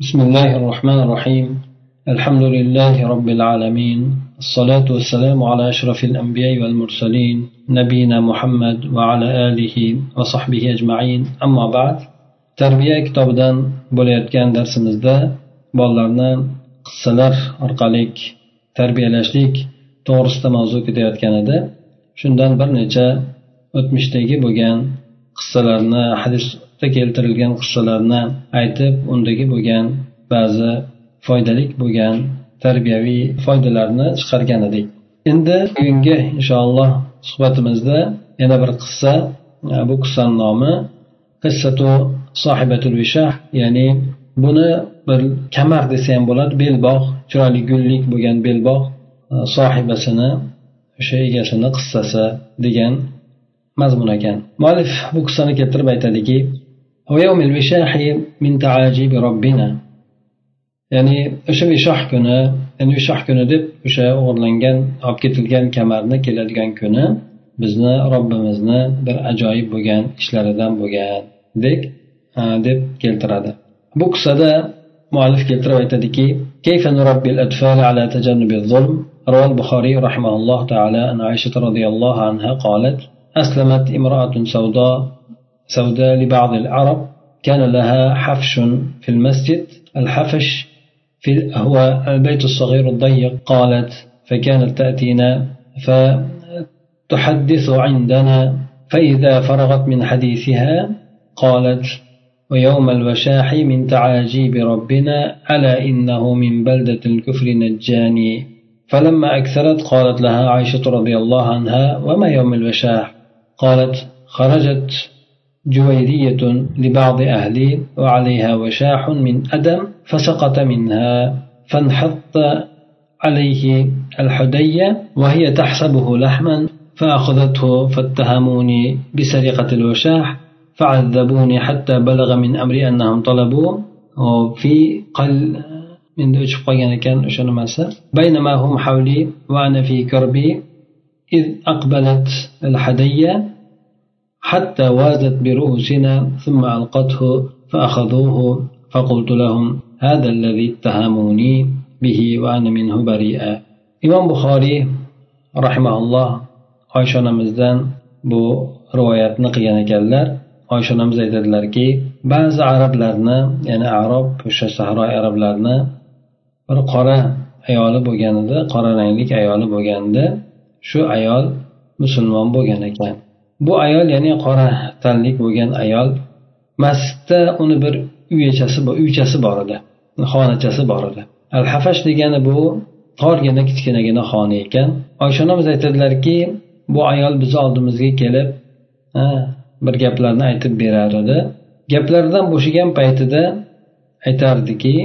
بسم الله الرحمن الرحيم الحمد لله رب العالمين الصلاة والسلام على أشرف الأنبياء والمرسلين نبينا محمد وعلى آله وصحبه أجمعين أما بعد tarbiya kitobidan bo'layotgan darsimizda bolalarni qissalar orqali tarbiyalashlik to'g'risida mavzu ketayotgan edi shundan bir necha o'tmishdagi bo'lgan qissalarni hadisda keltirilgan qissalarni aytib undagi bo'lgan ba'zi foydali bo'lgan tarbiyaviy foydalarni chiqargan edik. Endi bugungi inshaalloh suhbatimizda yana bir qissa e, bu qissani nomi qissatu sohibatul vishah ya'ni buni bir kamar desa ham bo'ladi belbog' chiroyli gullik bo'lgan belbog' e, sohibasini o'sha egasini qissasi degan mazmun ekan. Muallif bu qissani keltirib aytadiki ya'ni o'sha vishoh kuni ya'ni vishoh kuni deb o'sha o'g'irlangan olib ketilgan kamarni keladigan kuni bizni robbimizni bir ajoyib bo'lgan ishlaridan bo'lgan dek deb keltiradi bu qissada muallif keltirib aytadiki كيف نربي الأطفال على تجنب الظلم روى البخاري رحمه الله تعالى عن عائشة رضي الله عنها قالت أسلمت امرأة سوداء سوداء لبعض العرب كان لها حفش في المسجد. الحفش في هو البيت الصغير الضيق قالت فكانت تأتينا فتحدث عندنا فإذا فرغت من حديثها قالت ويوم الوشاح من تعاجيب ربنا ألا إنه من بلدة الكفر نجاني؟ فلما أكثرت قالت لها عائشة رضي الله عنها وما يوم الوشاح؟ قالت خرجت جويرية لبعض أهلي وعليها وشاح من أدم فسقط منها فانحط عليه الحدية وهي تحسبه لحما فأخذته فاتهموني بسرقة الوشاح فعذبوني حتى بلغ من أمري أنهم طلبوا في قل من ekan o'sha nimasi بينما هم حولي وأنا في كربي إذ أقبلت الحدية حتى وازت برؤوسنا ثم ألقته فأخذوه فقلت لهم هذا الذي اتهموني به وأنا منه بريئا إمام بخاري رحمه الله oysha onamizdan bu rivoyatni qilgan ekanlar oysha onamiz aytadilarki ba'zi arablarni ya'ni arob o'sha sahroy arablarni bir qora ayoli bo'lganida qora ranglik ayoli bo'lganda shu ayol musulmon bo'lgan ekan Bu ayol ya'ni qora tanlik bo'lgan ayol masjidda uni bir uyachasi uychasi bor edi xonachasi bor edi. Al hafash degani bu torgina kichkinagina xona ekan. Oysha onamiz aytadilarki bu ayol bizni oldimizga kelib bir gaplarni aytib berar edi. Gaplardan bo'shagan paytida aytardiki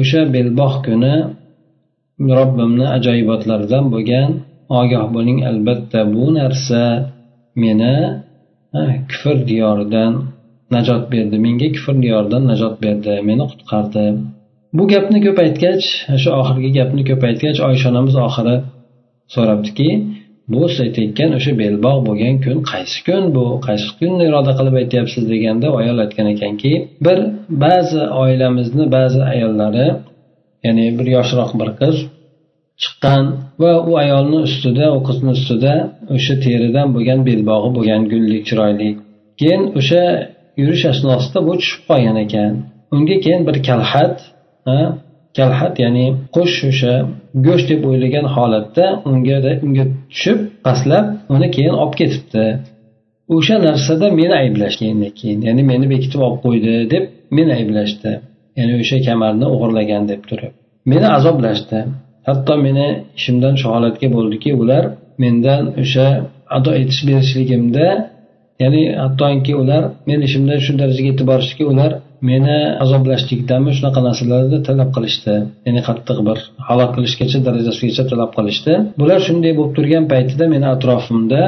o'sha belbog' kuni robbimni ajoyibotlaridan bo'lgan ogoh bo'ling albatta bu narsa meni kufr diyoridan najot berdi. Menga kufr diyoridan najot berdi. Meni qutqardi. Bu gapni ko'p aytgach shu oxirgi gapni ko'p aytgach oysha onamiz oxiri so'rabdiki bu siz aytayotgan o'sha belbog' bo'lgan kun qaysi kun bu? Qaysi kunni iroda qilib aytyapsiz deganda ayol aytgan ekanki bir ba'zi oilamizni ba'zi ayollari ya'ni bir yoshroq bir qiz chiqqan va u ayolni ustida u qizni ustida o'sha teridan bo'lgan belbog'i bo'lgan gullik chiroyli. Keyin o'sha yurish asnosida bu tushib qolgan ekan. Unga keyin bir kalxat kalxat ya'ni qush o'sha go'sht deb o'ylagan holatda unga unga tushib pastlab uni keyin olib ketibdi. O'sha narsada meni ayblashgan keyin ya'ni meni bekitib olib qo'ydi deb meni ayblashdi. Ya'ni o'sha kamarni o'g'irlagan deb turib. Meni azoblashdi. Hatto meni ishimdan shu holatga bo'ldiki ular mendan o'sha ado etish berishligimda ya'ni hattoki ular meni ishimdan shu darajaga yetib borishdiki ular meni azoblashlikdanmi shunaqa narsalarni talab qilishdi. Ya'ni qattiq bir halok qilishgacha darajasigacha talab qilishdi. Bular shunday bo'lib turgan paytida meni atrofimda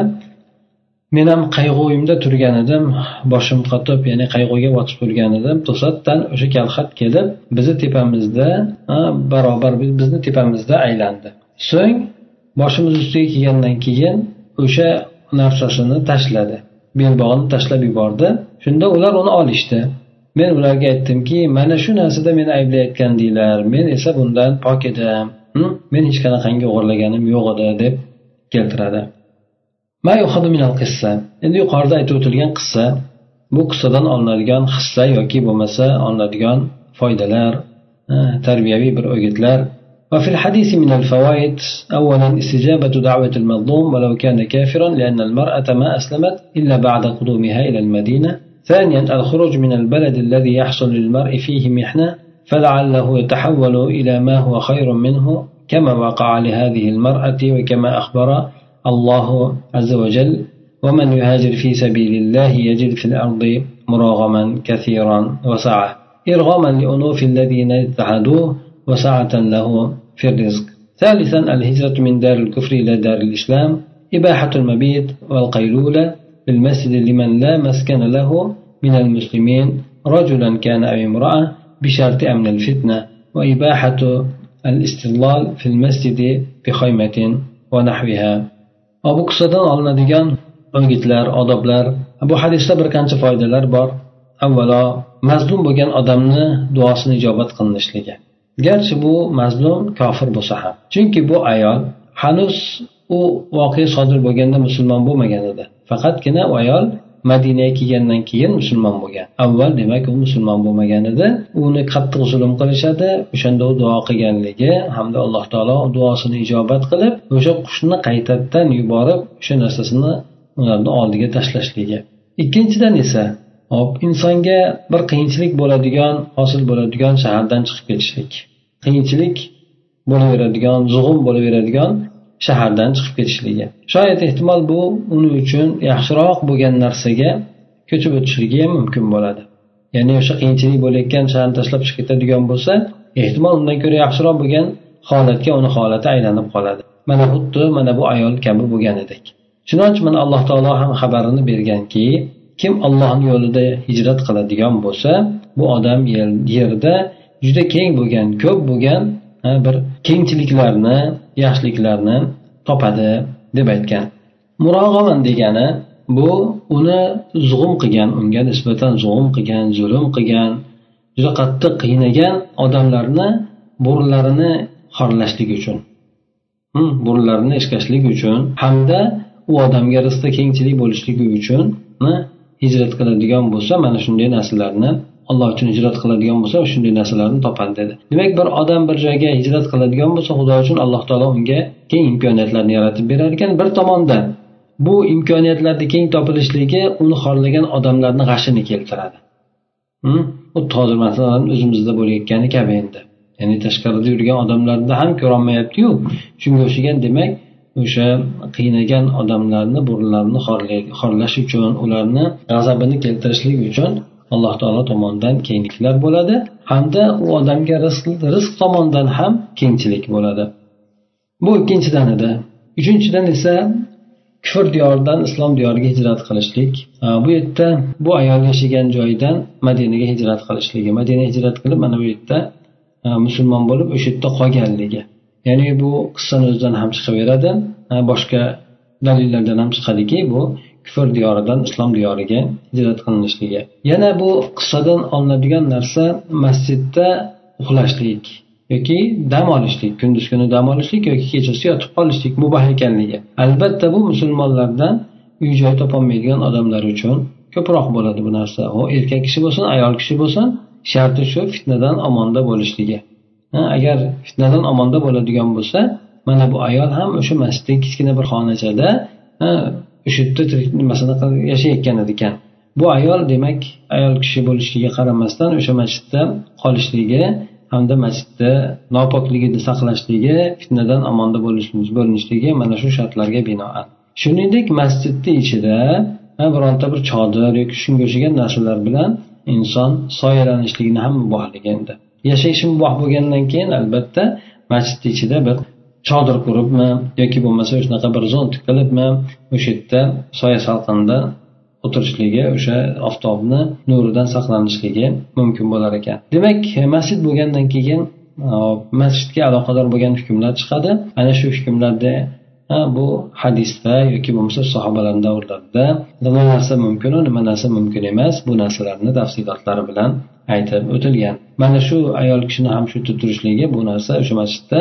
men ham qayg'uyimda turgan edim boshim qotib ya'ni qayg'uga botib turgan edim. To'satdan o'sha kalxat kelib bizni tepamizda barobar bizni tepamizda aylandi. So'ng boshimiz ustiga kelgandan keyin o'sha narsasini tashladi. Belbog'ini tashlab yubordi. Shunda ular uni olishdi. Men ularga aytdimki mana shu narsada meni ayblayotgandinglar men esa bundan pok edim. Hm? Men hech qanaqangi o'g'irlaganim yo'q edi deb keltiradi. Endi yuqorida aytib o'tilgan qissa bu qissadan olinadigan hissa yoki bo'lmasa olinadigan foydalar tarbiyaviy bir o'gitlar وفي الحديث من الفوائد أولا استجابة دعوة المظلوم ولو كان كافرا لأن المرأة ما أسلمت إلا بعد قدومها إلى المدينة. ثانيا الخروج من البلد الذي يحصل للمرء فيه محنة فلعله يتحول إلى ما هو خير منه كما وقع لهذه المرأة وكما أخبر الله عز وجل ومن يهاجر في سبيل الله يجد في الأرض مراغما كثيرا وسعة إرغاما لأنوف الذين اتحدوه وسعة له في الرزق. ثالثا الهجرة من دار الكفر إلى دار الإسلام إباحة المبيت والقيلولة في المسجد لمن لا مسكن له من المسلمين. رجلا كان أو امرأة بشرط أمن الفتنة وإباحة الاستظلال في المسجد بخيمة ونحوها. va bu qissadan olinadigan o'rgitlar odoblar bu hadisda bir qancha foydalar bor. Avvalo mazlum bo'lgan odamni duosini ijobat qilinishligi. Garchi bu mazlum kofir bo'lsa ham. Chunki bu ayol hanuz u voqea sodir bo'lganda musulmon bo'lmagan edi. Faqatgina u ayol madinaga kelgandan keyin musulmon bo'lgan. Avval demak u musulmon bo'lmagan edi. Uni qattiq zulm qilishadi o'shanda u duo qilganligi hamda alloh taolo duosini ijobat qilib o'sha qushni qaytadan yuborib o'sha narsasini ularni oldiga tashlashligi ikkinchidan esa hop insonga bir qiyinchilik bo'ladigan hosil bo'ladigan shahardan chiqib ketishlik. Qiyinchilik bo'laveradigan zug'um bo'laveradigan shahardan chiqib ketishligi. Shoyat ehtimol bu uning uchun yaxshiroq bo'lgan narsaga ko'chib o'tishligi ham mumkin bo'ladi. Ya'ni o'sha qiyinchilik bo'layotgan shaharni tashlab chiqib ketadigan bo'lsa ehtimol undan ko'ra yaxshiroq bo'lgan holatga uni holati aylanib qoladi. Mana xuddi mana bu ayol kabi bo'lgan edik. Chunonchi mana alloh taolo ham xabarini berganki kim ollohni yo'lida hijrat qiladigan bo'lsa bu odam yerda juda keng bo'lgan ko'p bo'lgan bir kengchiliklarni yaxshiliklarni topadi deb aytgan. Murog'aman degani bu uni zug'um qilgan unga nisbatan zug'um qilgan zulm qilgan juda qattiq qiynagan odamlarni burunlarini xorlashlik uchun. Burunlarini eshkashlik uchun hamda u odamga rizqda kengchilik bo'lishligi uchun hijrat qiladigan bo'lsa mana shunday narsalarni alloh uchun hijrat qiladigan bo'lsa shunday narsalarni topadi dedi. Demak bir odam bir joyga hijrat qiladigan bo'lsa xudo uchun alloh taolo unga keng imkoniyatlarni yaratib berar ekan. Bir tomondan bu imkoniyatlarni keng topilishligi uni xorlagan odamlarni g'ashini keltiradi. Hm? Xuddi hozir masalan o'zimizda bo'layotgani kabi endi. Ya'ni tashqarida yurgan odamlarni ham ko'rolmayaptiyu. Shunga o'xshagan demak o'sha qiynagan odamlarni burunlarini xorlash uchun ularni g'azabini keltirishlik uchun alloh taolo tomonidan kengliklar bo'ladi hamda u odamga rizq rizq tomonidan ham kengchilik bo'ladi. Bu ikkinchidan edi. Uchinchidan esa kufr diyoridan islom diyoriga hijrat qilishlik. Bu yerda bu ayol yashagan joyidan madinaga hijrat qilishligi madina hijrat qilib mana bu yerda musulmon bo'lib o'sha yerda qolganligi. Ya'ni bu qissani o'zidan ham chiqaveradi. Boshqa dalillardan ham chiqadiki bu kufr diyoridan islom diyoriga hijrat qilinishligi. Yana bu qissadan olinadigan narsa masjidda uxlashlik yoki dam olishlik kunduz kuni dam olishlik yoki kechasi yotib qolishlik mubah ekanligi. Albatta bu musulmonlardan uy joy topolmaydigan odamlar uchun ko'proq bo'ladi bu narsa. U erkak kishi bo'lsin ayol kishi bo'lsin sharti shu fitnadan omonda bo'lishligi. Agar fitnadan omonda bo'ladigan bo'lsa mana bu ayol ham o'sha masjidda kichkina bir xonachada o'sha yerda nimasini yashayotgan ekan bu ayol demak ayol kishi bo'lishligiga qaramasdan o'sha masjidda qolishligi hamda masjidda nopokligini saqlashligi fitnadan omonda bo'linishligi mana shu shartlarga binoan. Shuningdek masjidni ichida bironta bir chodir yoki shunga o'xshagan narsalar bilan inson soyalanishligini ham mubohligi endi. Yashashi muboh bo'lgandan keyin albatta masjidni ichida bir chodir quribmi yoki bo'lmasa shunaqa bir zont qilibmi o'sha yerda soya salqinda o'tirishligi o'sha oftobni nuridan saqlanishligi mumkin bo'lar ekan. Demak masjid bo'lgandan keyin masjidga aloqador bo'lgan hukmlar chiqadi. Ana shu hukmlarda bu hadisda yoki bo'lmasa sahobalarni davrlarida nima narsa mumkinu nima narsa mumkin emas bu narsalarni tafsilotlari bilan aytib o'tilgan. Mana shu ayol kishini ham shu yerda bu narsa o'sha masjidda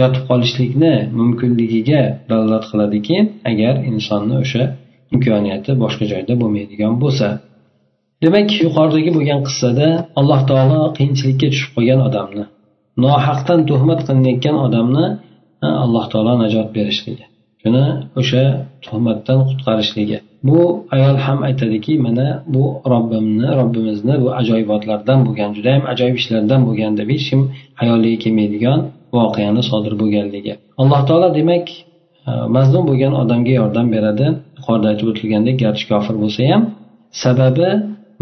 yotib qolishlikni mumkinligiga dalolat qiladiki agar insonni o'sha imkoniyati boshqa joyda bo'lmaydigan bo'lsa. Demak yuqoridagi bo'lgan qissada alloh taolo qiyinchilikka tushib qolgan odamni nohaqdan tuhmat qilinayotgan odamni alloh taolo najot berishligi shuni o'sha tuhmatdan qutqarishligi. Bu ayol ham aytadiki mana bu robbimni robbimizni bu ajoyibotlardan bo'lgan judayam ajoyib ishlardan bo'lgan deb hech kim hayoliga kelmaydigan voqeani sodir bo'lganligi. Alloh taolo demak e, mazlum bo'lgan odamga yordam beradi. Yuqorida aytib o'tilgandek garchi kofir bo'lsa ham sababi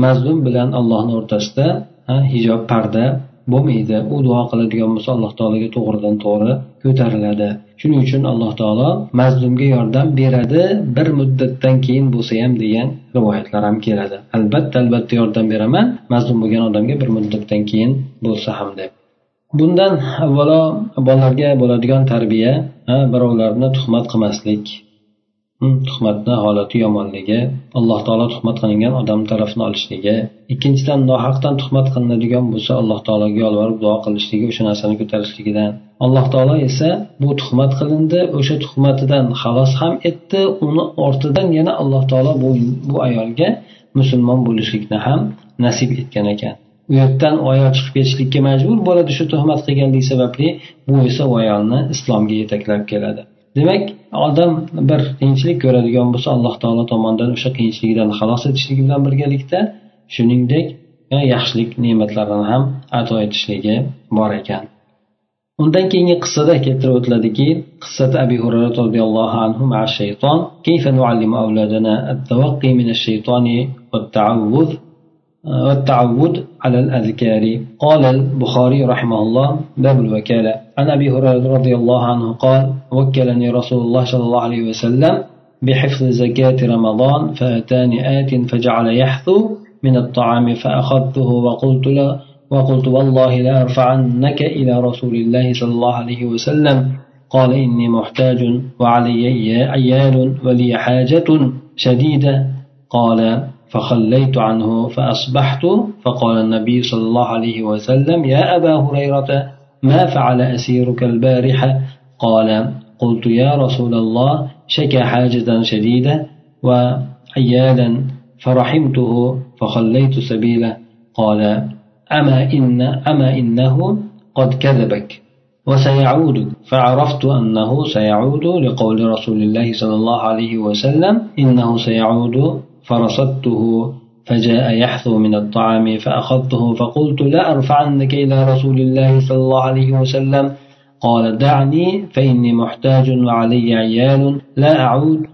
mazlum bilan allohni o'rtasida hijob parda bo'lmaydi. U duo qiladigan bo'lsa alloh taologa to'g'ridan to'g'ri ko'tariladi. Shuning uchun alloh taolo mazlumga yordam beradi. Bir muddatdan keyin bo'lsa ham degan rivoyatlar ham keladi. Albatta albatta yordam beraman. Mazlum bo'lgan odamga bir muddatdan keyin bo'lsa ham deb. Bundan avvalo bolalarga bo'ladigan tarbiya birovlarni tuhmat qilmaslik hmm, tuhmatni holati yomonligi alloh taolo tuhmat qilingan odam tarafini olishligi ikkinchidan nohaqdan tuhmat qilinadigan bo'lsa alloh taologa yolvorib duo qilishligi o'sha narsani ko'tarishligidan. Alloh taolo esa bu tuhmat qilindi o'sha tuhmatidan xalos ham etdi uni ortidan yana alloh taolo bu, bu ayolga musulmon bo'lishlikni ham nasib etgan ekan. u yerdan u ayol chiqib ketishlikka majbur bo'ladi shu tuhmat qilganligi sababli bu esa u ayolni islomga yetaklab keladi demak odam bir qiyinchilik ko'radigan bo'lsa alloh taolo tomonidan o'sha qiyinchiligidan xalos etishligi bilan birgalikda shuningdek yaxshilik ne'matlarini ham ato etishligi bor ekan undan keyingi qissada keltirib o'tiladiki qissat abi hurara roziyallohu anhu مع الشيطان كيف نعلم أولادنا التوقي من الشيطان والتعوذ والتعود على الأذكار. قال البخاري رحمه الله باب الوكالة. عن أبي هريرة رضي الله عنه قال وكلني رسول الله صلى الله عليه وسلم بحفظ زكاة رمضان فأتاني آت فجعل يحثو من الطعام فأخذته وقلت له وقلت والله لا أرفعنك إلى رسول الله صلى الله عليه وسلم. قال إني محتاج وعلي عيال ولي حاجة شديدة. قال فخليت عنه فأصبحت فقال النبي صلى الله عليه وسلم يا أبا هريرة ما فعل أسيرك البارحة قال قلت يا رسول الله شكى حاجة شديدة وعيالا فرحمته فخليت سبيله. قال أما إن أما إنه قد كذبك وسيعود. فعرفت أنه سيعود لقول رسول الله صلى الله عليه وسلم إنه سيعود فرصدته فجاء يحثو من الطعام فأخذته فقلت لا أرفعنك إلى رسول الله صلى الله عليه وسلم. قال دعني فإني محتاج وعلي عيال لا أعود.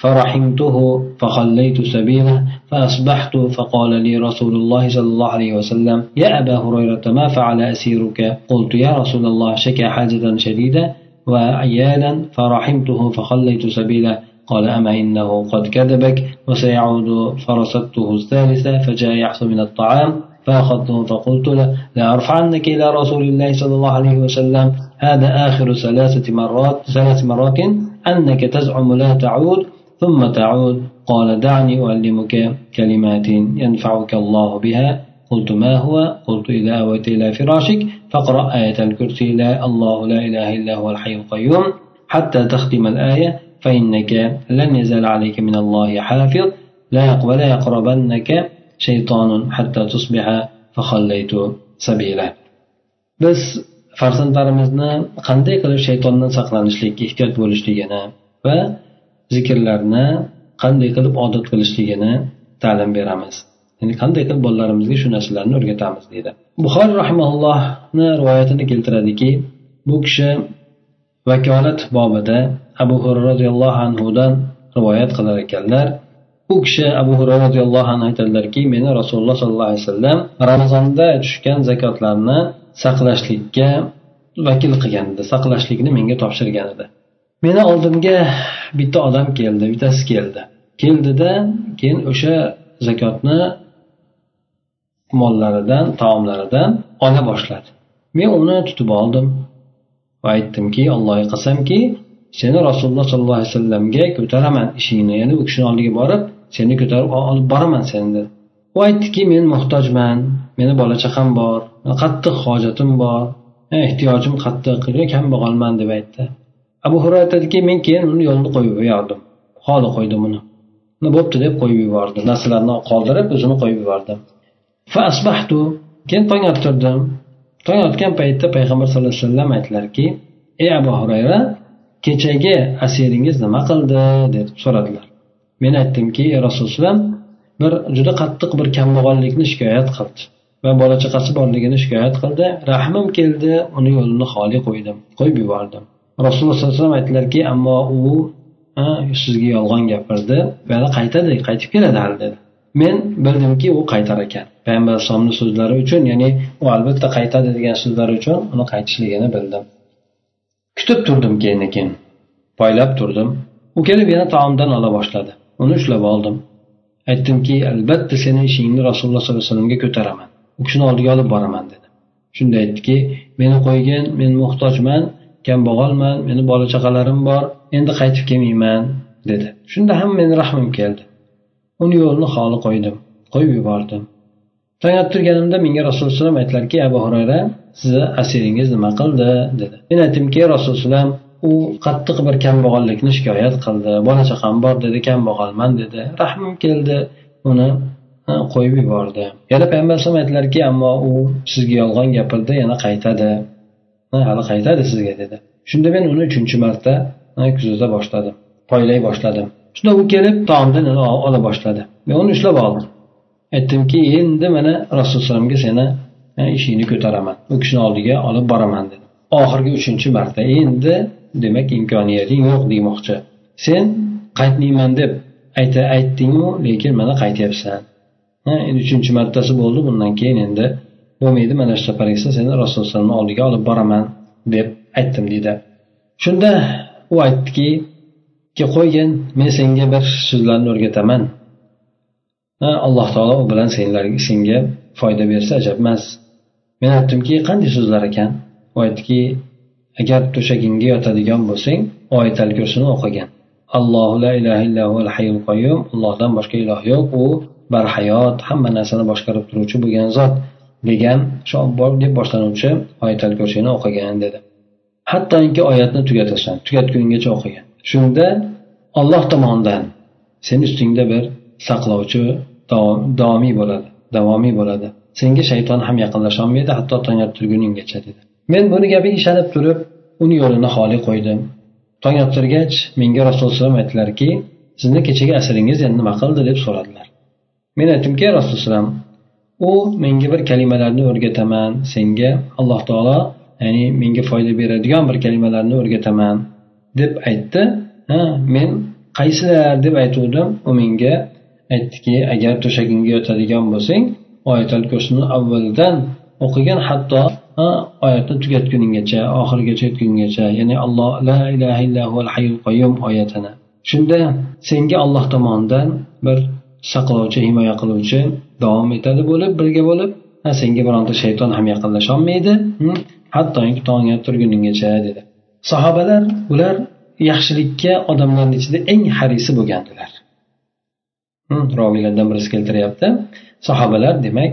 فرحمته فخليت سبيله فأصبحت فقال لي رسول الله صلى الله عليه وسلم يا أبا هريرة ما فعل أسيرك؟ قلت يا رسول الله شكى حاجة شديدة وعيالا فرحمته فخليت سبيله. قال أما إنه قد كذبك وسيعود فرصدته الثالثة فجاء يحصل من الطعام فأخذته فقلت له لا أرفعنك إلى رسول الله صلى الله عليه وسلم. هذا آخر ثلاثة مرات ثلاث مرات أنك تزعم لا تعود ثم تعود. قال دعني أعلمك كلمات ينفعك الله بها. قلت ما هو؟ قلت إذا أويت إلى فراشك فاقرأ آية الكرسي. لا الله لا إله إلا هو الحي القيوم. حتى تختم الآية فإنك لن يزال عليك من الله حافظ لا ولا يقربنك شيطان حتى تصبح فخليت سبيله biz farzandlarimizni qanday qilib shaytondan saqlanishlikka ehtiyot bo'lishligini va zikrlarni qanday qilib odat qilishligini ta'lim beramiz ya'ni qanday qilib bolalarimizga shu narsalarni o'rgatamiz deydi buxoriy rahimaullohni rivoyatini keltiradiki bu kishi vakolat bobida abu hurra roziyallohu anhudan rivoyat qilar ekanlar. U kishi abu hurra roziyallohu anhu aytadilarki meni rasululloh sollallohu alayhi vasallam ramazonda tushgan zakotlarni saqlashlikka vakil qilgan edi saqlashlikni menga topshirgan edi. Meni oldimga bitta odam keldi bittasi keldi. Keldida keyin o'sha zakotni mollaridan taomlaridan ola boshladi. Men uni tutib oldim va aytdimki allohga qasamki seni rasululloh sollallohu alayhi vasallamga ko'taraman ishingni. Ya'ni u kishini oldiga borib seni ko'tarib olib boraman seni dedi u aytdiki men muhtojman meni bola chaqam bor qattiq hojatim bor e, ehtiyojim qattiq kambag'alman deb aytdi. Abu hurayra aytadiki men keyin uni yo'lini qo'yib yubordim. Holi qo'ydim uni. Bo'pti deb qo'yib yubordi. Narsalarni qoldirib o'zini qo'yib yubordi. Keyin tong ottirdim. Tong otgan paytda payg'ambar sallallohu alayhi vasallam aytdilarki ey abu hurayra kechagi asiringiz nima qildi? deb so'radilar. Men aytdimki rasululloh bir juda qattiq bir kambag'allikni shikoyat qildi va bola chaqasi borligini shikoyat qildi. Rahmim keldi uni yo'lini xoli qo'ydim qo'yib yubordim. Rasululloh sollallohu alayhi vasallam aytdilarki ammo u sizga yolg'on gapirdi yana qaytadi qaytib keladi hali dedi. Men bildimki u qaytar ekan. Payg'ambar alayhisalomni so'zlari uchun ya'ni u albatta qaytadi degan so'zlari uchun uni qaytishligini bildim. Kutib turdim keyin keyin poylab turdim. U kelib yana taomdan ola boshladi. Uni ushlab oldim. Aytdimki albatta seni ishingni rasululloh sollallohu alayhi vasallamga ko'taraman. U kishini oldiga olib boraman dedi. Shunda aytdiki meni qo'ygin men muhtojman kambag'alman meni bola chaqalarim bor endi qaytib kelmayman dedi. Shunda ham meni rahmim keldi. Uni yo'lini xoli qo'ydim qo'yib yubordim. Tong turganimda menga rasululloh alayhi vasallam aytdilarki abu hurayra sizni asiringiz nima qildi? dedi. Men aytdimki rasululloh u qattiq bir kambag'allikni shikoyat qildi. Bola chaqam bor dedi kambag'alman dedi. Rahmim keldi uni qo'yib yubordi. Yana payg'ambar alayhisalom aytdilarki ammo u sizga yolg'on gapirdi yana qaytadi. Hali qaytadi sizga dedi. Shunda men uni uchinchi marta kuzata boshladim poylay boshladim. Shunda u kelib taomdan ola boshladi. Men uni ushlab oldim. Aytdimki endi mana rasulullohga seni ishingni ko'taraman. U kishini oldiga olib boraman dedi. Oxirgi uchinchi marta. Endi demak imkoniyating yo'q demoqchi. Sen qaytmayman deb ayta aytdingu lekin mana qaytyapsan. Endi uchinchi martasi bo'ldi bundan keyin endi bo'lmaydi. Mana shu safar seni seni rasulullohni oldiga olib boraman deb aytdim deydi shunda u aytdiki qo'ygin men senga bir so'zlarni o'rgataman. Alloh taolo u bilan senlarga senga foyda bersa ajabmas. Men aytdimki qanday so'zlar ekan? U aytdiki agar to'shagingga yotadigan bo'lsang oyatal kursini o'qigan. Allohu la ilaha illahu hayyul qayyum allohdan boshqa iloh yo'q. U barhayot hamma narsani boshqarib turuvchi bo'lgan zot degan shu deb boshlanuvchi oyatal kursini o'qigin dedi. Hattoki oyatni tugatasan tugatgungacha o'qigan. Shunda olloh tomonidan seni ustingda bir saqlovchi davomiy bo'ladi davomiy bo'ladi. Senga shayton ham yaqinlasholmaydi hatto tong ottirguninggacha dedi. Men buni gapiga ishonib turib uni yo'lini xoli qo'ydim. Tong ottirgach menga rasululloh aytdilarki sizni kechagi asringiz endi nima qildi? deb so'radilar. Men aytdimki rasululloh u menga bir kalimalarni o'rgataman. Senga alloh taolo ya'ni menga foyda beradigan bir kalimalarni o'rgataman. deb aytdi. Ha men qaysilar deb aytuvdim. U menga aytdiki agar to'shagingga yotadigan bo'lsang oyatal kursini avvaldan o'qigan hatto oyatni tugatguninggacha oxirigacha yetgungacha ya'ni alloh la ilaha illahu hayyul qayyum oyatini. Shunda senga olloh tomonidan bir saqlovchi himoya qiluvchi davom etadi bo'lib birga bo'lib senga bironta shayton ham yaqinlasholmaydi hm, hattoki tongga turguninggacha dedi. Sahobalar ular yaxshilikka odamlarni ichida eng harisi bo'lgandilar. Roviylardan birisi keltiryapti. Sahobalar demak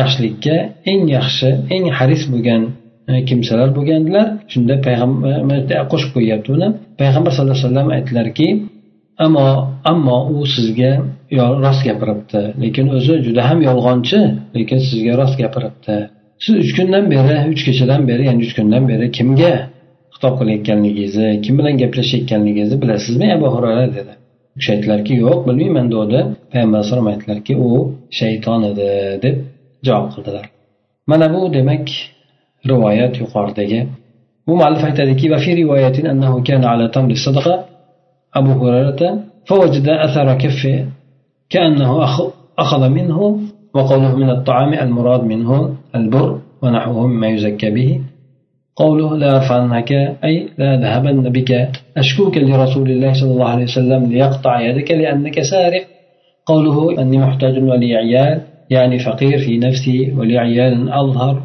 yaxshilikka eng yaxshi eng haris bo'lgan e, kimsalar bo'lgandilar. Shunda payg'ambar e, qo'shib qo'yyapti uni. Payg'ambar sallallohu alayhi vasallam aytdilarki ammo ammo u sizga rost gapiribdi. Lekin o'zi juda ham yolg'onchi lekin sizga rost gapiribdi. Siz uch kundan beri uch kechadan beri ya'ni uch kundan beri kimga xitob qilayotganligingizni kim bilan gaplashayotganligingizni bilasizmi abu hurayra? dedi. Kishi aytdilarki yo'q bilmayman degandi payg'ambar alayhisalom aytdilarki u shayton edi deb javob qildilar mana bu demak rivoyat yuqoridagi bu muallif aytadiki أبو هريرة فوجد أثر كفه كأنه أخذ منه وقوله من الطعام المراد منه البر ونحوه مما يزكى به قوله لا أرفعنك أي لا ذهبن بك أشكوك لرسول الله صلى الله عليه وسلم ليقطع يدك لأنك سارق. قوله أني محتاج ولي عيال يعني فقير في نفسي ولي عيال أظهر.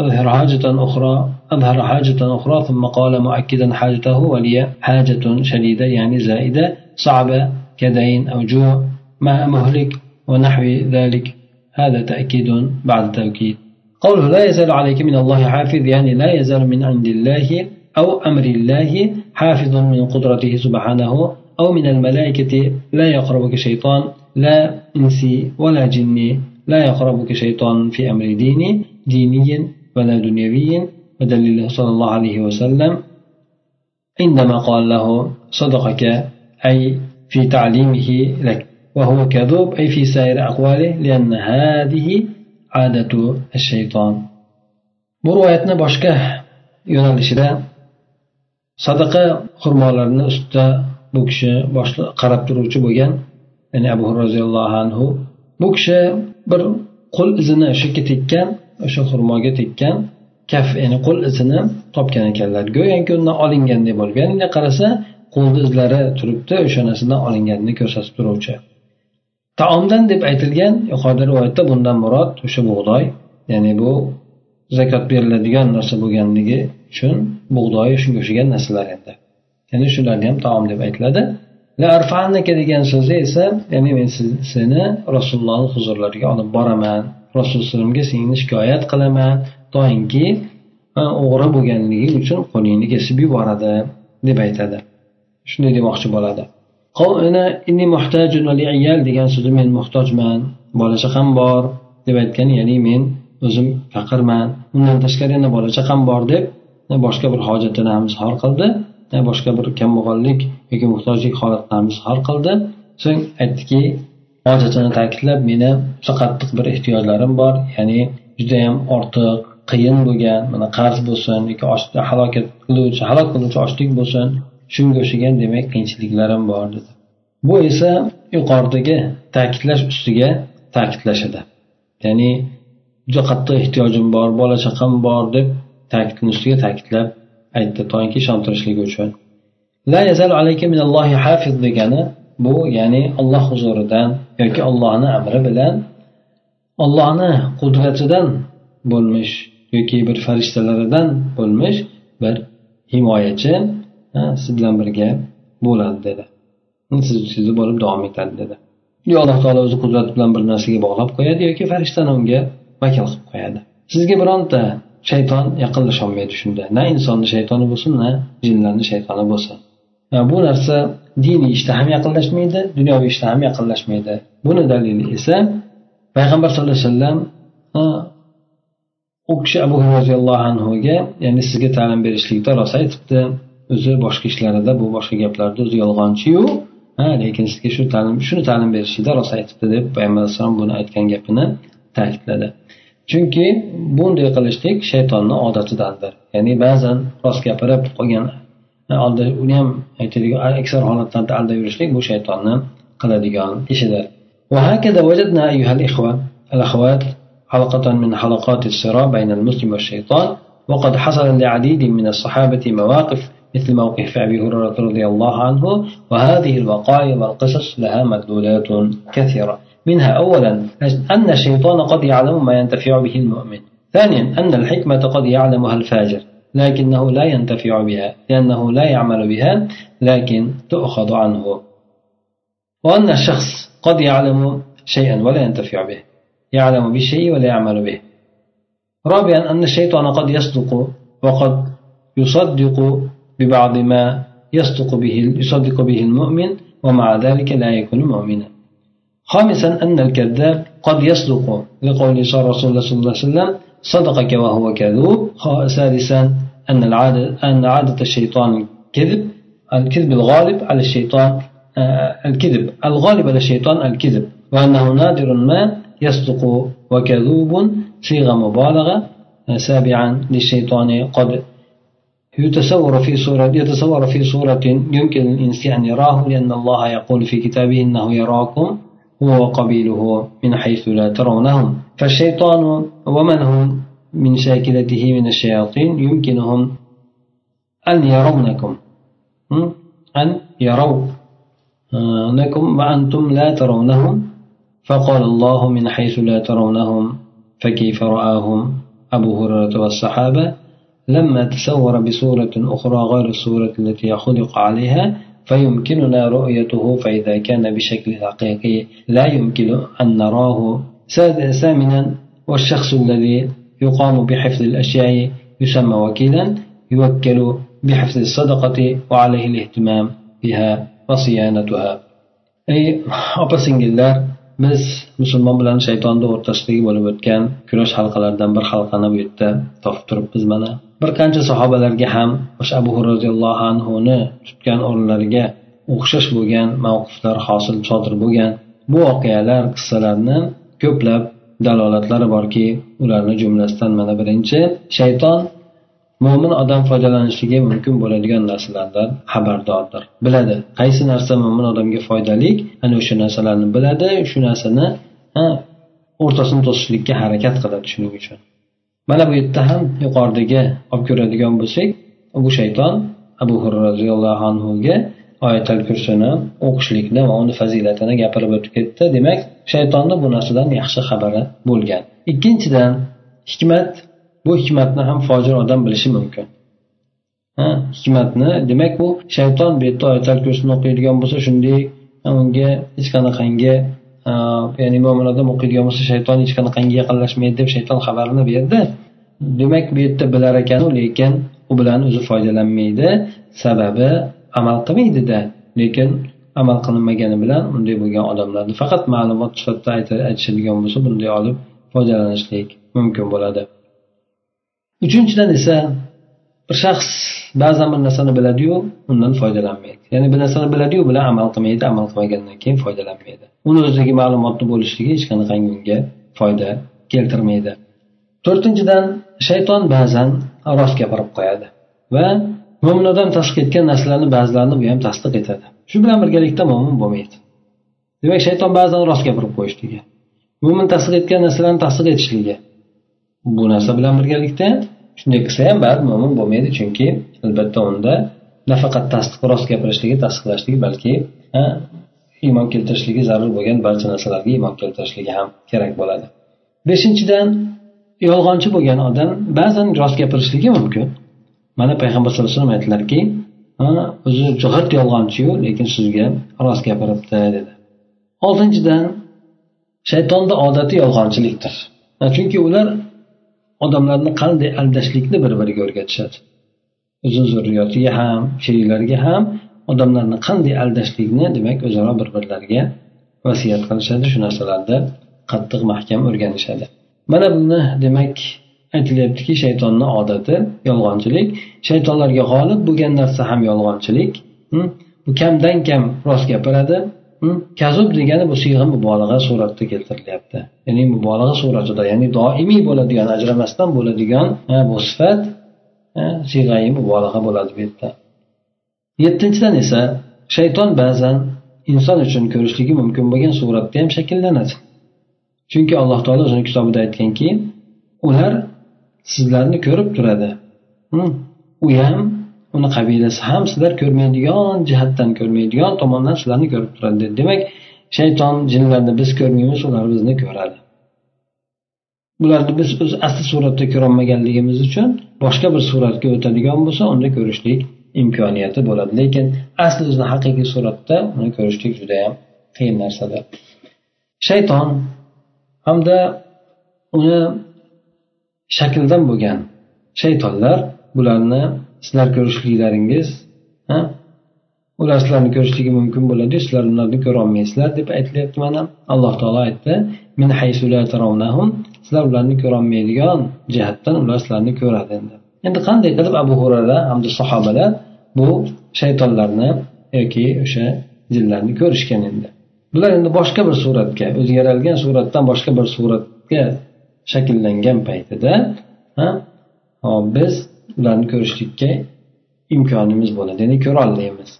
أظهر حاجة أخرى أظهر حاجة أخرى ثم قال مؤكدا حاجته ولي حاجة شديدة يعني زائدة صعبة كدين أو جوع مع مهلك ونحو ذلك. هذا تأكيد بعد تأكيد قوله لا يزال عليك من الله حافظ يعني لا يزال من عند الله أو أمر الله حافظ من قدرته سبحانه أو من الملائكة. لا يقربك شيطان لا إنسي ولا جني لا يقربك شيطان في أمر ديني ديني ولا دنيوي. ودليله صلى الله عليه وسلم عندما قال له صدقك أي في تعليمه لك وهو كذوب أي في سائر أقواله لأن هذه adatu shayton bu rivoyatni boshqa yo'nalishida sadaqa xurmolarini ustida bu kishi qarab turuvchi bo'lgan ya'ni abu roziyallohu anhu bu kishi bir qo'l izini o'sha yerga tekkan o'sha xurmoga tekkan kaf ya'ni qo'l izini topgan ekanlar. Go'yoki undan olinganday bo'lgan endi qarasa qo'lni izlari turibdi o'sha narsadan olinganini ko'rsatib turuvchi. Taomdan deb aytilgan yuqorida rivoyatda bundan murod o'sha bug'doy ya'ni bu zakot beriladigan narsa bo'lganligi uchun bug'doy shunga o'xshagan narsalar endi. Ya'ni shularni ham taom deb aytiladi. Degan so'zi esa ya'ni men seni rasulullohni huzurlariga olib boraman rasulullohga seni shikoyat qilaman toinki o'g'ri bo'lganligi uchun qo'lingni kesib yuboradi deb aytadi. Shunday demoqchi bo'ladi. Degan so'zi men muhtojman bola chaqam bor deb aytgan ya'ni men o'zim faqirman. Undan tashqari yana bola chaqam bor deb boshqa bir hojatini ham izhor qildi boshqa bir kambag'allik yoki muhtojlik holatini ham izhor qildi. So'ng aytdiki hojatini ta'kidlab meni juda qattiq bir ehtiyojlarim bor ya'ni judayam ortiq qiyin bo'lgan mana qarz bo'lsin yoki halokat qiluvchi halok qiluvchi ochlik bo'lsin shunga o'xshagan demak qiyinchiliklarim bor dedi. Bu esa yuqoridagi ta'kidlash ustiga ta'kidlash edi ya'ni juda qattiq ehtiyojim bor bola chaqam bor deb ta'kidni ustiga ta'kidlab aytdi toki ishontirishligi uchun. La yazalu alayka minallohi hafiz degani bu ya'ni olloh huzuridan yoki ollohni amri bilan ollohni qudratidan bo'lmish yoki bir farishtalaridan bo'lmish bir himoyachi siz bilan birga bo'ladi dedi. Siz sizni bo'lib davom etadi dedi. Yo alloh taolo o'zi qudrati bilan bir narsaga bog'lab qo'yadi yoki farishtani unga vakil qilib qo'yadi. Sizga bironta shayton yaqinlasholmaydi shunda. Na insonni shaytoni bo'lsin na jinlarni shaytoni bo'lsin. Bu narsa diniy ishda ham yaqinlashmaydi dunyoviy ishda ham yaqinlashmaydi. Buni dalili esa payg'ambar sallallohu alayhi vasallam u kishi abu roziyallohu anhuga ya'ni sizga ta'lim berishlikda rosa aytibdi. o'zi boshqa ishlarida bu boshqa gaplarda o'zi yolg'onchiyu ha lekin sizga shu ta'lim shuni ta'lim berishlikda rost aytibdi deb payg'ambar alayhisalom buni aytgan gapini ta'kidladi chunki bunday qilishlik shaytonni odatidandir ya'ni ba'zan rost gapirib qolgan oldi uni ham aytaylik aksar holatlarda aldab yurishlik bu shaytonni qiladigan ishidir وهكذا وجدنا أيها الإخوة الأخوات حلقة من حلقات الصراع بين المسلم والشيطان وقد حصل لعديد من الصحابة مواقف مثل موقف أبي هريرة رضي الله عنه وهذه الوقائع والقصص لها مدلولات كثيرة. منها أولا أن الشيطان قد يعلم ما ينتفع به المؤمن. ثانيا أن الحكمة قد يعلمها الفاجر لكنه لا ينتفع بها لأنه لا يعمل بها لكن تؤخذ عنه. وأن الشخص قد يعلم شيئا ولا ينتفع به يعلم بالشيء ولا يعمل به. رابعا أن الشيطان قد يصدق وقد يصدق ببعض ما يصدق به يصدق به المؤمن ومع ذلك لا يكون مؤمنا. خامسا أن الكذاب قد يصدق لقول صلى الله عليه وسلم صدقك وهو كذوب. سادسا أن العادة أن عادة الشيطان الكذب الكذب الغالب على الشيطان آه، الكذب الغالب على الشيطان الكذب وأنه نادر ما يصدق وكذوب صيغة مبالغة آه، سابعا للشيطان قد يتصور في صورة يتصور في صورة يمكن الإنسان أن يراه لأن الله يقول في كتابه إنه يراكم هو وقبيله من حيث لا ترونهم. فالشيطان ومن هم من شاكلته من الشياطين؟ يمكنهم أن يرونكم. أن يرونكم وأنتم لا ترونهم. فقال الله من حيث لا ترونهم فكيف رآهم؟ أبو هريرة والصحابة لما تصور بصورة أخرى غير الصورة التي خلق عليها فيمكننا رؤيته فإذا كان بشكل حقيقي. لا يمكن أن نراه ثامنا والشخص الذي يقام بحفظ الأشياء يسمى وكيلا يوكل بحفظ الصدقة وعليه الاهتمام بها وصيانتها. أي opa singillar biz musulmon bilan shaytonni o'rtasidagi bo'lib o'tgan kurash halqalaridan bir halqani bu yerda topib turibmiz mana. Bir qancha sahobalarga ham o'sha abu roziyallohu anhuni tutgan o'rinlariga o'xshash bo'lgan mavqiflar hosil sodir bo'lgan bu voqealar qissalarni ko'plab dalolatlari borki ularni jumlasidan mana birinchi shayton mo'min odam foydalanishligi mumkin bo'ladigan narsalardan xabardordir. Biladi qaysi narsa mo'min odamga foydali ana o'sha narsalarni biladi shu narsani o'rtasini to'sishlikka harakat qiladi shuning uchun. Mana bu yerda ham yuqoridagi olib ko'radigan bo'lsak bu shayton abu hurra roziyallohu anhuga oyatal kursini o'qishlikni va uni fazilatini gapirib o'tib ketdi. Demak shaytonni bu narsadan yaxshi xabari bo'lgan. Ikkinchidan hikmat bu hikmatni ham fojir odam bilishi mumkin. Ha hikmatni demak bu shayton bu yerda oyatal kursini o'qiydigan bo'lsa shunday unga hech qanaqangi ya'ni mo'min odam o'qiydigan bo'lsa shayton hech qanaqangi yaqinlashmaydi deb shayton xabarini berdi demak bu yerda bilar ekanu lekin u bilan o'zi foydalanmaydi sababi amal qilmaydida lekin amal qilinmagani bilan unday bo'lgan odamlarni faqat ma'lumot sifatida aytishadigan bo'lsa bunday olib foydalanishlik mumkin bo'ladi uchinchidan esa bir shaxs ba'zan bir narsani biladiyu undan foydalanmaydi ya'ni bir narsani biladiyu bilan amal qilmaydi amal qilmagandan keyin foydalanmaydi uni o'zidagi ma'lumotni bo'lishligi hech qanaqangi unga foyda keltirmaydi. To'rtinchidan shayton ba'zan rost gapirib qo'yadi va mo'min odam tasdiq etgan narsalarni ba'zilarini bu ham tasdiq etadi. Shu bilan birgalikda mo'min bo'lmaydi. Demak shayton ba'zan rost gapirib qo'yishligi mo'min tasdiq etgan narsalarni tasdiq etishligi bu narsa bilan birgalikda shunday qilsa ham baribir mo'min bo'lmaydi chunki albatta unda nafaqat tasdiq rost gapirishligi tasdiqlashligi balki iymon keltirishligi zarur bo'lgan barcha narsalarga iymon keltirishligi ham kerak bo'ladi. Beshinchidan yolg'onchi bo'lgan odam ba'zan rost gapirishligi mumkin. Mana payg'ambar sallallohu alayhi vasallam aytdilarki o'zi g'irt yolg'onchiyu lekin sizga rost gapiribdi dedi. Oltinchidan shaytonni odati yolg'onchilikdir. Chunki ular odamlarni qanday aldashlikni bir biriga o'rgatishadi. O'zini zurriyotiga ham sheriklariga ham odamlarni qanday aldashlikni demak o'zaro bir birlariga vasiyat qilishadi. Shu narsalarda qattiq mahkam o'rganishadi. Mana buni demak aytilyaptiki shaytonni odati yolg'onchilik. Shaytonlarga g'olib bo'lgan narsa ham yolg'onchilik. Hm? Bu kamdan kam rost gapiradi. Hm? Kazub degani bu siyg'a mubolag'a suratida keltirilyapti. Ya'ni mubolag'a suratida ya'ni doimiy bo'ladigan ajramasdan bo'ladigan bu sifat siyg'ai mubolag'a bo'ladi bu yerda. Yettinchidan esa shayton ba'zan inson uchun ko'rishligi mumkin bo'lgan suratda ham shakllanadi. Chunki alloh taolo o'zini kitobida aytganki ular sizlarni ko'rib turadi. Hm? U ham uni qabilasi ham sizlar ko'rmaydigan jihatdan ko'rmaydigan tomondan sizlarni ko'rib turadi. Dedi. Demak shayton jinlarni biz ko'rmaymiz ular bizni ko'radi. Bularni biz o'z asli suratda ko'rolmaganligimiz uchun boshqa bir suratga o'tadigan bo'lsa unda ko'rishlik imkoniyati bo'ladi. Lekin asli o'zini haqiqiy suratda uni ko'rishlik judayam qiyin narsadir. Shayton hamda uni shakldan bo'lgan shaytonlar bularni sizlar ko'rishliklaringiz ular sizlarni ko'rishligi mumkin bo'ladi sizlar ularni ko'rolmaysizlar deb aytilyapti mana. Alloh taolo aytdi min sizlar ularni ko'rolmaydigan jihatdan ular sizlarni ko'radi endi. Endi qanday qilib abu hurara hamda sahobalar bu shaytonlarni yoki o'sha jinlarni ko'rishgan endi? Bular endi boshqa bir suratga o'zi yaralgan suratdan boshqa bir suratga shakllangan paytida biz ularni ko'rishlikka imkonimiz bo'ladi. Ya'ni ko'rolmaymiz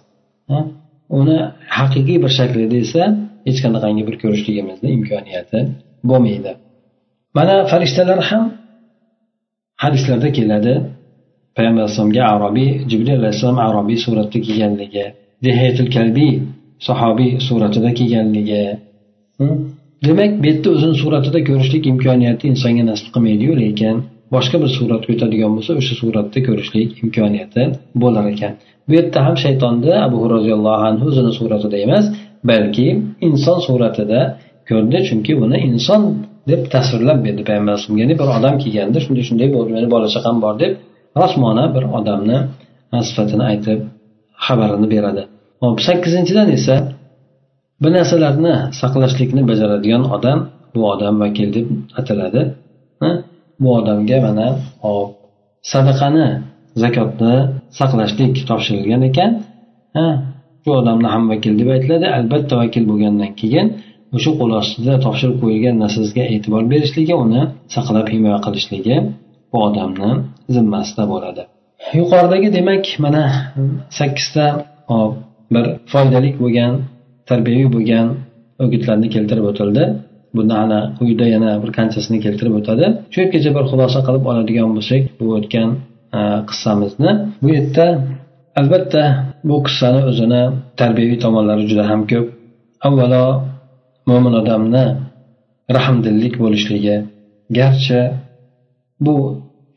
uni haqiqiy bir shaklida esa hech qanaqangi bir ko'rishligimizni imkoniyati bo'lmaydi. Mana farishtalar ham hadislarda keladi. Payg'ambar alayhissalomga arobiy jibril alayhissalom arobiy suratda kelganligi dehayatil kalbiy sahobiy suratida kelganligi. Demak bu yerda o'zini suratida ko'rishlik imkoniyati insonga nasib qilmaydiyu lekin boshqa bir suratga o'tadigan bo'lsa o'sha suratda ko'rishlik imkoniyati bo'lar ekan. Bu yerda ham shaytonni abu roziyallohu anhu o'zini suratida emas balki inson suratida ko'rdi chunki uni inson deb tasvirlab berdi payg'ambar ya'ni bir odam kelganda shunday shunday bo'ldi meni bola chaqam bor deb rosmona bir odamni sifatini aytib xabarini beradi. Hop sakkizinchidan esa bu narsalarni saqlashlikni bajaradigan odam bu odam vakil deb ataladi. Bu odamga mana hop sadaqani zakotni saqlashlik topshirilgan ekan. Shu odamni ham vakil deb aytiladi. Albatta vakil bo'lgandan keyin o'sha qo'l ostida topshirib qo'yilgan narsasiga e'tibor berishligi uni saqlab himoya qilishligi bu odamni zimmasida bo'ladi. Yuqoridagi demak mana sakkizta bir foydali bo'lgan tarbiyaviy bo'lgan o'gitlarni keltirib o'tildi. Buni ana quyida yana bir qanchasini keltirib o'tadi. Shu yergacha bir xulosa qilib oladigan bo'lsak bu o'tgan qissamizni. Bu yerda albatta bu qissani o'zini tarbiyaviy tomonlari juda ham ko'p. Avvalo mo'min odamni rahmdillik bo'lishligi garchi bu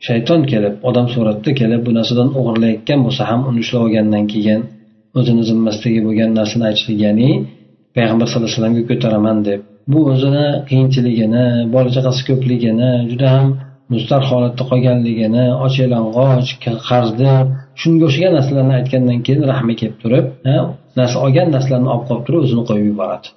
shayton kelib odam suratida kelib bu narsadan o'g'irlayotgan bo'lsa ham uni ushlab olgandan keyin o'zini zimmasidagi bo'lgan narsani aytishlik ya'ni payg'ambar sallallohu alayhi vasallamga ko'taraman deb. Bu o'zini qiyinchiligini bola chaqasi ko'pligini juda ham mustar holatda qolganligini och yalang'och qarzdor shunga o'xshagan narsalarni aytgandan keyin rahmi kelib turib narsa olgan narsalarni olib qolib turib o'zini qo'yib yuboradi.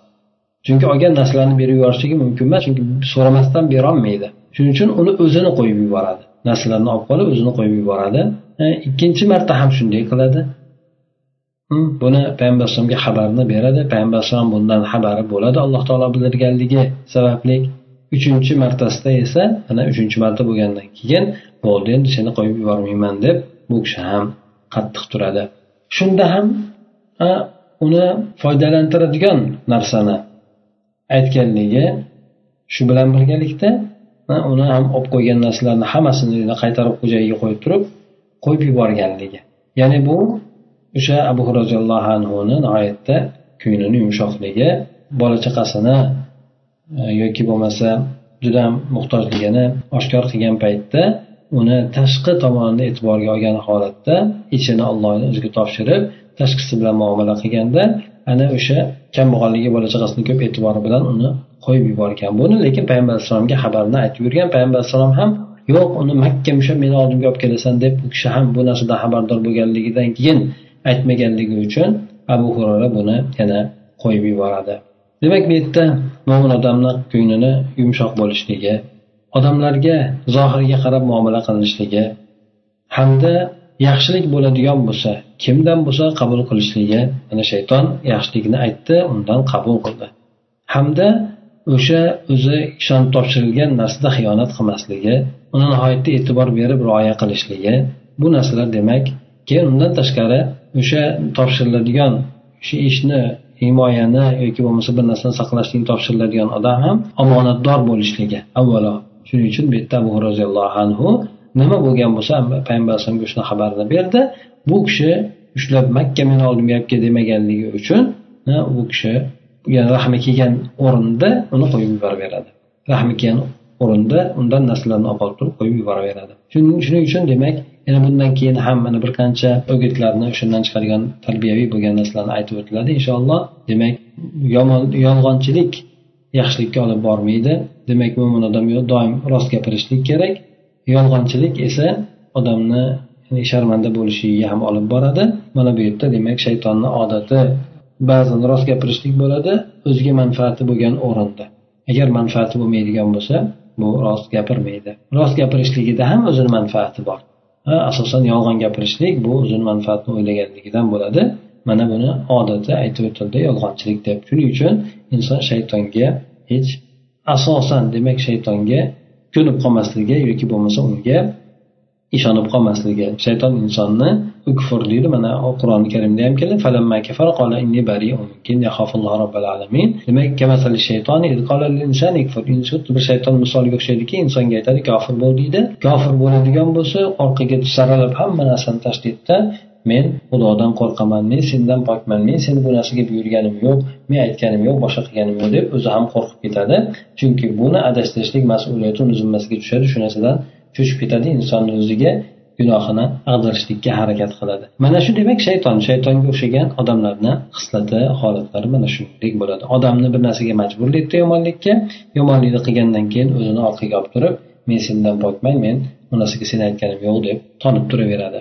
Chunki olgan narsalarni berib yuborishligi mumkin emas chunki so'ramasdan berolmaydi. Shuning uchun uni o'zini qo'yib yuboradi. Narsalarni olib qolib o'zini qo'yib yuboradi. E, ikkinchi marta ham shunday qiladi. Buni payg'ambar alayhisalomga xabarni beradi. Payg'ambar alayhisalom bundan xabari bo'ladi alloh taolo bildirganligi sababli. Uchinchi martasida esa ana uchinchi marta bo'lgandan keyin bo'ldi endi seni qo'yib yubormayman deb bu kishi ham qattiq turadi. Shunda ham uni foydalantiradigan narsani aytganligi shu bilan birgalikda uni ham olib qo'ygan narsalarni hammasini qaytarib joyiga qo'yib turib qo'yib yuborganligi. Ya'ni bu o'sha abu roziyallohu anhuni nihoyatda ko'nglini yumshoqligi bola chaqasini e, yoki bo'lmasa juda muhtojligini oshkor qilgan paytda uni tashqi tomonini e'tiborga olgan holatda ichini ollohni o'ziga topshirib tashqisi bilan muomala qilganda ana o'sha kambag'alligi bola chaqasini ko'p e'tibori bilan uni qo'yib yuborgan buni lekin payg'ambar alayhissalomga xabarini aytib yurgan payg'ambar alayhissalom ham yo'q uni makka musha meni oldimga olib kelasan deb u kishi ham bu narsadan xabardor bo'lganligidan keyin aytmaganligi uchun abu hurara buni yana qo'yib yuboradi. Demak bu yerda mo'min odamni ko'nglini yumshoq bo'lishligi odamlarga zohirga qarab muomala qilinishligi hamda yaxshilik bo'ladigan bo'lsa kimdan bo'lsa qabul qilishligi mana shayton yaxshilikni aytdi undan qabul qildi. Hamda o'sha o'zi ishonib topshirilgan narsada xiyonat qilmasligi uni nihoyatda e'tibor berib rioya qilishligi bu narsalar demak keyin undan tashqari o'sha topshiriladigan shu ishni himoyani yoki bo'lmasa bir narsani saqlashlikni topshiriladigan odam ham omonatdor bo'lishligi. Avvalo shuning uchun bu yerda abu roziyallohu anhu nima bo'lgan bo'lsa payg'ambar alayhisalomga shuni xabarini berdi. Bu kishi ushlab makka meni oldimga olib kel demaganligi uchun u kishi rahmi kelgan o'rinda uni qo'yib yuboraveradi. Rahmi kelgan o'rinda undan narsalarni olib turib qo'yib yuboraveradi. Shuning uchun demak yana bundan keyin ham mana bir qancha o'gitlarni o'shandan chiqadigan tarbiyaviy bo'lgan narsalarni aytib o'tiladi inshaalloh. Demak yomon yolg'onchilik yaxshilikka olib bormaydi. Demak mo'min odam doim rost gapirishlik kerak. Yolg'onchilik esa odamni sharmanda bo'lishiga ham olib boradi. Mana bu yerda demak shaytonni odati ba'zan rost gapirishlik bo'ladi o'ziga manfaati bo'lgan o'rinda. Agar manfaati bo'lmaydigan bo'lsa bu rost gapirmaydi. Rost gapirishligida ham o'zini manfaati bor. Asosan yolg'on gapirishlik bu o'zini manfaatini o'ylaganligidan bo'ladi. Mana buni odati aytib o'tildi yolg'onchilik deb. Shuning uchun inson shaytonga hech asosan demak shaytonga ko'nib qolmasligi yoki bo'lmasa unga ishonib qolmasligi. Shayton insonni kufr deydi. Mana qur'oni karimda ham keladi demak bir shayton misoliga o'xshaydiki insonga aytadi kofir bo'l deydi. Kofir bo'ladigan bo'lsa orqaga saralab hamma narsani tashlaydida men xudodan qo'rqaman men sendan pokman men seni bu narsaga buyurganim yo'q men aytganim yo'q boshqa qilganim yo'q deb o'zi ham qo'rqib ketadi. Chunki buni adashtirishlik mas'uliyati uni zimmasiga tushadi shu narsadan cho'chib ketadi insonni o'ziga gunohini ag'darishlikka harakat qiladi. Mana shu demak shayton shaytonga o'xshagan odamlarni xislati holatlari mana shunday bo'ladi. Odamni bir narsaga majburlaydi yomonlikka yomonlikni qilgandan keyin o'zini orqaga olib turib men sendan pokman men bu narsaga sen aytganim yo'q deb tonib turaveradi.